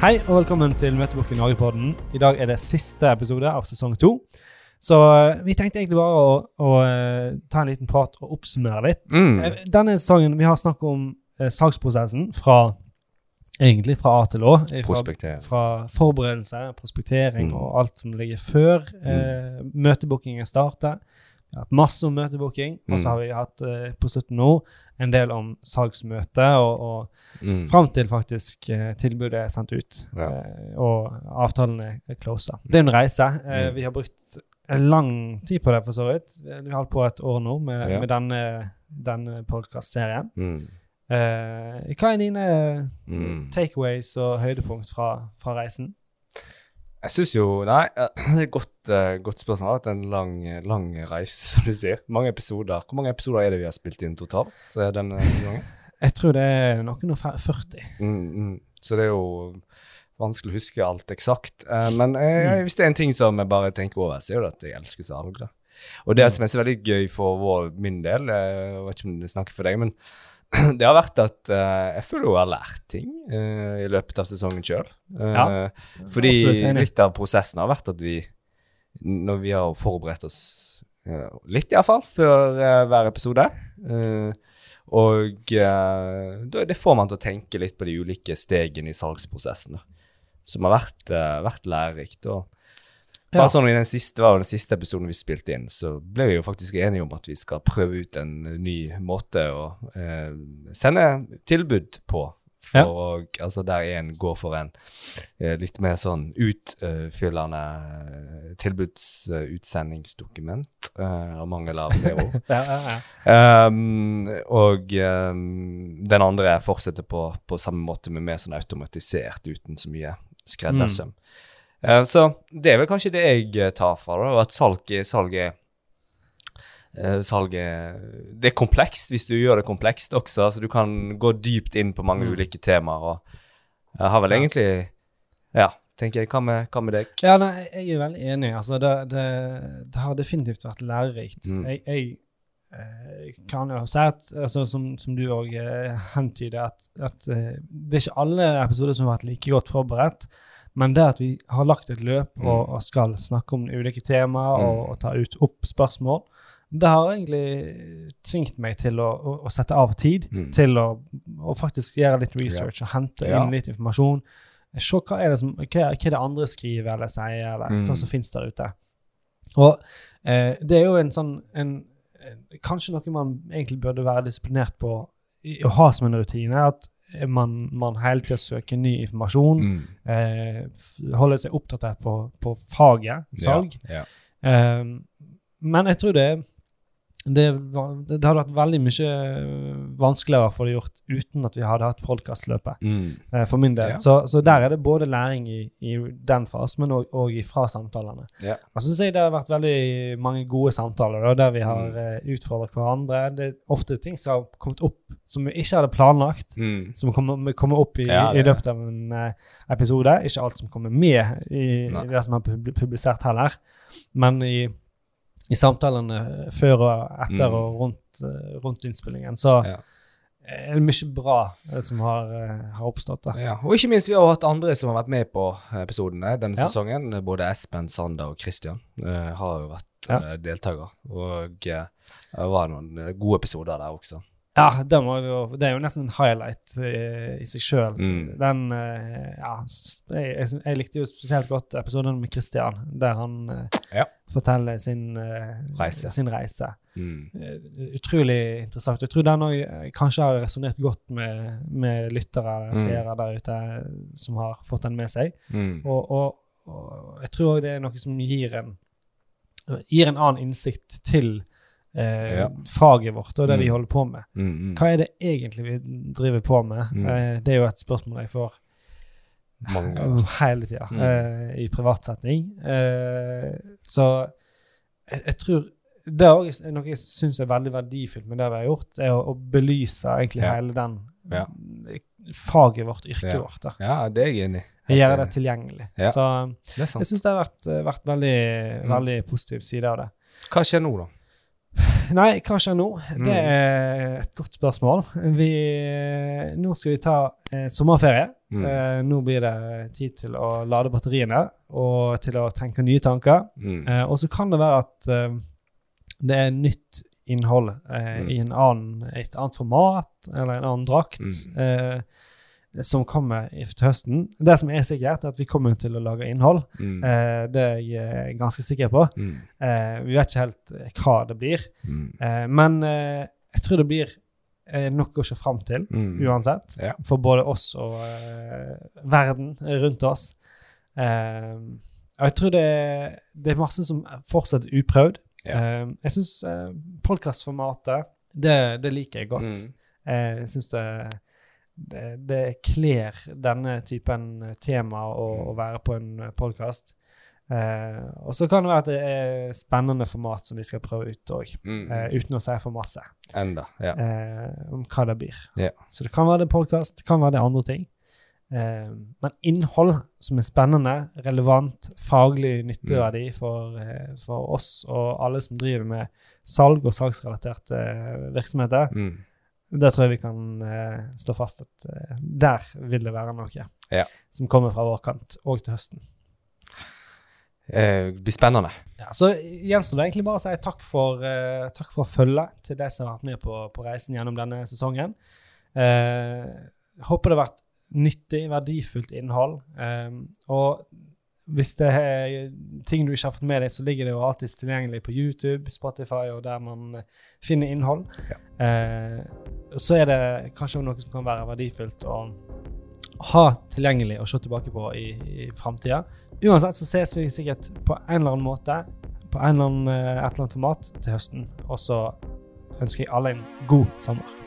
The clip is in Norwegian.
Hei og velkommen til Møteboken Norge-podden. I dag er det siste episode av sesong to. Så eh, vi tenkte egentlig bare å, å eh, ta en liten prat og oppsummere litt. Mm. Eh, Denne sesongen vi har snakket om eh, salgsprosessen fra egentlig fra A til Å. Fra, fra forberedelse, prospektering Mm. og alt som ligger før eh, møtebookingen starter. Vi har hatt masse om møtebooking, og så Mm. har vi hatt eh, på slutten nå en del om salgsmøte, og, og Mm. fram til faktisk eh, tilbudet er sendt ut Ja. eh, og avtalen er, er closa. Det er en reise. Eh, Mm. Vi har brukt lang tid på det, for så vidt. Vi har holdt på et år nå med, Ja. med denne, denne podkastserien. Mm. Eh, hva er dine Mm. takeaways og høydepunkt fra, fra reisen? Jeg syns jo Nei, eh, det er et godt, eh, godt spørsmål. Det har vært en lang, lang reise, som du sier. Mange episoder. Hvor mange episoder er det vi har spilt inn totalt eh, denne sesongen? Jeg tror det er noen og 40. Mm, mm. Så det er jo vanskelig å huske alt eksakt. Eh, men eh, Mm. hvis det er en ting som jeg bare tenker over, så er det at jeg elsker salg. da. Og det Mm. som er så veldig gøy for vår, min del, eh, jeg vet ikke om det snakker for deg, men det har vært at uh, jeg føler hun har lært ting uh, i løpet av sesongen sjøl. Ja, fordi absolutt litt av prosessen har vært at vi, når vi har forberedt oss uh, litt iallfall, før eh, hver episode eh, Og eh, det får man til å tenke litt på de ulike stegene i salgsprosessen, da, som har vært, eh, vært lærerikt. og Ja. bare sånn i den siste, var den siste episoden vi spilte inn, så ble vi jo faktisk enige om at vi skal prøve ut en ny måte å eh, sende tilbud på. For Ja. og, altså der en går for en eh, litt mer sånn utfyllende eh, tilbudsutsendingsdokument. Uh, av mangel av det ord. Ja, ja, ja. Um, og um, den andre fortsetter på, på samme måte, men mer sånn automatisert, uten så mye skreddersøm. Uh, så det er vel kanskje det jeg eh, tar fra det, at salg, er- salg er eh, er Det er komplekst hvis du gjør det komplekst også, så du kan gå dypt inn på mange Mm. ulike temaer. Og jeg har vel Ja. egentlig Ja, tenker jeg. Hva med, hva med deg? Ja, nei, jeg er veldig enig. Altså, det, det, det har definitivt vært lærerikt. Mm. Jeg, jeg eh, kan jo si at, altså, som, som du òg eh, hentyder, at, at eh, det er ikke alle episoder som har vært like godt forberedt. Men det at vi har lagt et løp Mm. og, og skal snakke om ulike temaer og, Mm. og ta ut opp spørsmål, det har egentlig tvingt meg til å, å, å sette av tid Mm. til å, å faktisk gjøre litt research og hente Ja. inn litt informasjon. Se hva er det som, hva, hva det andre skriver eller sier, eller Mm. hva som finnes der ute. Og eh, det er jo en sånn en, en, Kanskje noe man egentlig burde være disiplinert på i, å ha som en rutine. At man, man hele tida søker ny informasjon. Mm. Eh, holder seg oppdatert på, på faget salg. Ja, ja. Eh, men jeg tror det det, var, det hadde vært veldig mye vanskeligere å få det gjort uten at vi hadde hatt podkastløpet. Mm. Eh, for min del. Ja. Så, så der er det både læring i, i den fasen, men òg- og fra samtalene. Ja. Og så jeg det har vært veldig mange gode samtaler da, der vi har Mm. uh, utfordret hverandre. Det er ofte ting som har kommet opp som vi ikke hadde planlagt, Mm. som kommer, kommer opp i, Ja, i løpet av en eh, episode. Ikke alt som kommer med i, i det som er pub- publisert heller, men i, i samtalene før og etter Mm. og rundt, eh, rundt innspillingen, så Ja. er det mye bra eh, som har, eh, har oppstått. da. Ja, og ikke minst vi har hatt andre som har vært med på episodene denne Ja. sesongen. Både Espen, Sander og Christian uh, har jo vært Ja. deltaker. Og eh, det var noen eh, gode episoder der også. Ja, det, jo, det er jo nesten en highlight eh, i seg sjøl. Mm. Den eh, Ja, jeg, jeg, likte jo spesielt godt episoden med Christian, der han eh, Ja. forteller sin Reise. Sin reise. Mm. Utrolig interessant. Jeg tror den òg kanskje har resonnert godt med, med lyttere eller Mm. seere der ute som har fått den med seg. Mm. Og, og, og jeg tror òg det er noe som gir en, gir en annen innsikt til eh, Ja. faget vårt og det Mm. vi holder på med. Mm, mm. Hva er det egentlig vi driver på med? Mm. Eh, det er jo et spørsmål jeg får Mange hele tida Mm. eh, i privatsetting. Eh, så jeg, jeg tror det er også noe jeg syns er veldig verdifullt med det vi har gjort, er å, å belyse egentlig Ja. hele den Ja. faget vårt, yrket vårt. da. Ja, det er jeg enig i. Gjøre det tilgjengelig. Så Det jeg syns det har vært, vært veldig, Mm. veldig positiv side av det. Hva skjer nå, da? Nei, hva skjer nå? Mm. Det er et godt spørsmål. Vi, nå skal vi ta eh, sommerferie. Mm. Eh, nå blir det tid til å lade batteriene og til å tenke nye tanker. Mm. Eh, og så kan det være at eh, det er nytt innhold eh, Mm. i en annen, et annet format eller en annen drakt Mm. eh, som kommer til høsten. Det som er sikkert, er at vi kommer til å lage innhold. Mm. Eh, det er jeg eh, ganske sikker på. Mm. Eh, vi vet ikke helt eh, hva det blir, Mm. eh, men eh, jeg tror det blir eh, noe å se fram til Mm. uansett. Ja. For både oss og verden rundt oss. Jeg tror det, det er masse som fortsatt er uprøvd. Ja. Jeg syns eh, podkastformatet, det, det liker jeg godt. Mm. Eh, jeg syns det, det, det kler denne typen tema å, Mm. å være på en podkast. Eh, og så kan det være at det er spennende format som vi skal prøve ut òg, Mm. eh, uten å si for masse Enda. Ja. eh, om hva det blir. Ja. Så det kan være det podkast, det kan være det andre ting. Eh, men innhold som er spennende, relevant, faglig nytteverdi for, eh, for oss og alle som driver med salg og salgsrelaterte eh, virksomheter, Mm. Det tror jeg vi kan eh, slå fast at eh, der vil det være noe Ja. som kommer fra vår kant, og til høsten. Eh, det blir spennende. Ja, så gjenstår det egentlig bare å si takk for, eh, takk for følget til de som har vært med på, på reisen gjennom denne sesongen. Eh, håper det har vært nyttig, verdifullt innhold. Eh, og hvis det er ting du ikke har fått med deg, så ligger det jo alltid tilgjengelig på YouTube, Spotify og der man eh, finner innhold. Ja. Eh, så er det kanskje noe som kan være verdifullt å ha tilgjengelig å se tilbake på i, i framtida. Uansett så ses vi sikkert på en eller annen måte, på en eller annen, eh, et eller annet format til høsten. Og så ønsker jeg alle en god sommer.